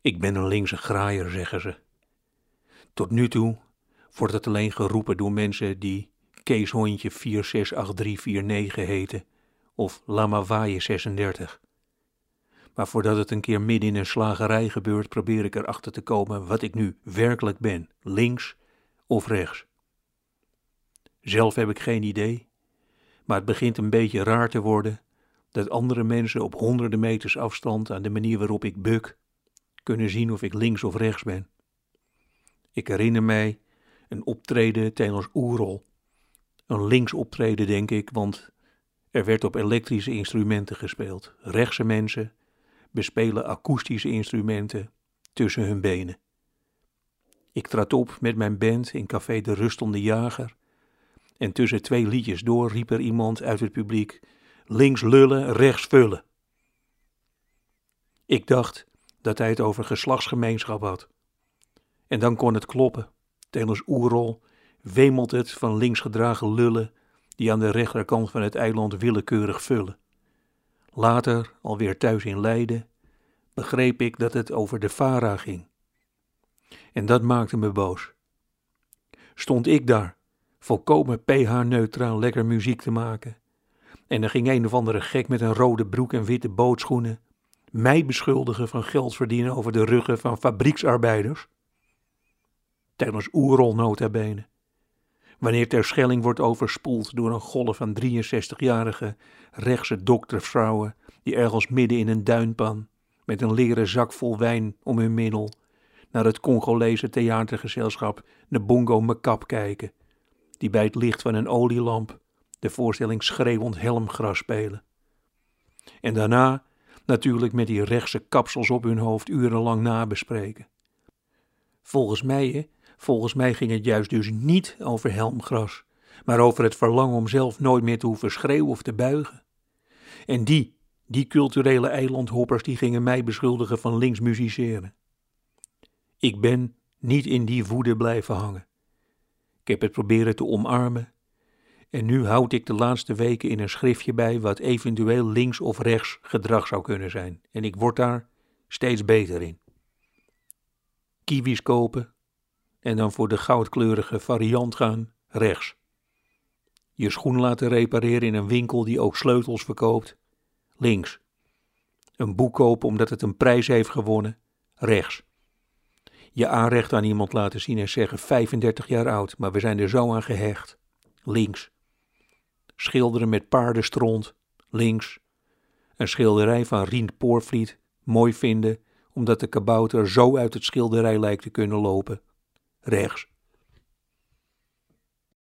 Ik ben een linkse graaier, zeggen ze. Tot nu toe wordt het alleen geroepen door mensen die Kees Hondje 468349 heten of Lama Waaien 36. Maar voordat het een keer midden in een slagerij gebeurt, probeer ik erachter te komen wat ik nu werkelijk ben, links of rechts. Zelf heb ik geen idee, maar het begint een beetje raar te worden dat andere mensen op honderden meters afstand aan de manier waarop ik buk kunnen zien of ik links of rechts ben. Ik herinner mij een optreden tijdens Oerol. Een links optreden, denk ik, want er werd op elektrische instrumenten gespeeld. Rechtse mensen bespelen akoestische instrumenten tussen hun benen. Ik trad op met mijn band in café De Rust om de Jager. En tussen twee liedjes door riep er iemand uit het publiek: links lullen, rechts vullen. Ik dacht dat hij het over geslachtsgemeenschap had. En dan kon het kloppen. Tijdens Oerol wemelt het van links gedragen lullen die aan de rechterkant van het eiland willekeurig vullen. Later, alweer thuis in Leiden, begreep ik dat het over de Vara ging. En dat maakte me boos. Stond ik daar, volkomen pH-neutraal lekker muziek te maken, en er ging een of andere gek met een rode broek en witte bootschoenen mij beschuldigen van geld verdienen over de ruggen van fabrieksarbeiders? Tijdens oerol nota bene. Wanneer Terschelling wordt overspoeld door een golf van 63-jarige rechtse doktersvrouwen die ergens midden in een duinpan met een leren zak vol wijn om hun middel naar het Congolese theatergezelschap de Bongo Mekap kijken, die bij het licht van een olielamp de voorstelling schreeuwend helmgras spelen. En daarna natuurlijk met die rechtse kapsels op hun hoofd urenlang nabespreken. Volgens mij, volgens mij ging het juist dus niet over helmgras, maar over het verlangen om zelf nooit meer te hoeven schreeuwen of te buigen. En die, die culturele eilandhoppers, die gingen mij beschuldigen van links musiceren. Ik ben niet in die woede blijven hangen. Ik heb het proberen te omarmen en nu houd ik de laatste weken in een schriftje bij wat eventueel links of rechts gedrag zou kunnen zijn. En ik word daar steeds beter in. Kiwis kopen en dan voor de goudkleurige variant gaan rechts. Je schoen laten repareren in een winkel die ook sleutels verkoopt links. Een boek kopen omdat het een prijs heeft gewonnen rechts. Je aanrecht aan iemand laten zien en zeggen 35 jaar oud, maar we zijn er zo aan gehecht links schilderen met paardenstront, links. Een schilderij van Rien Poorvliet, mooi vinden, omdat de kabouter zo uit het schilderij lijkt te kunnen lopen, rechts.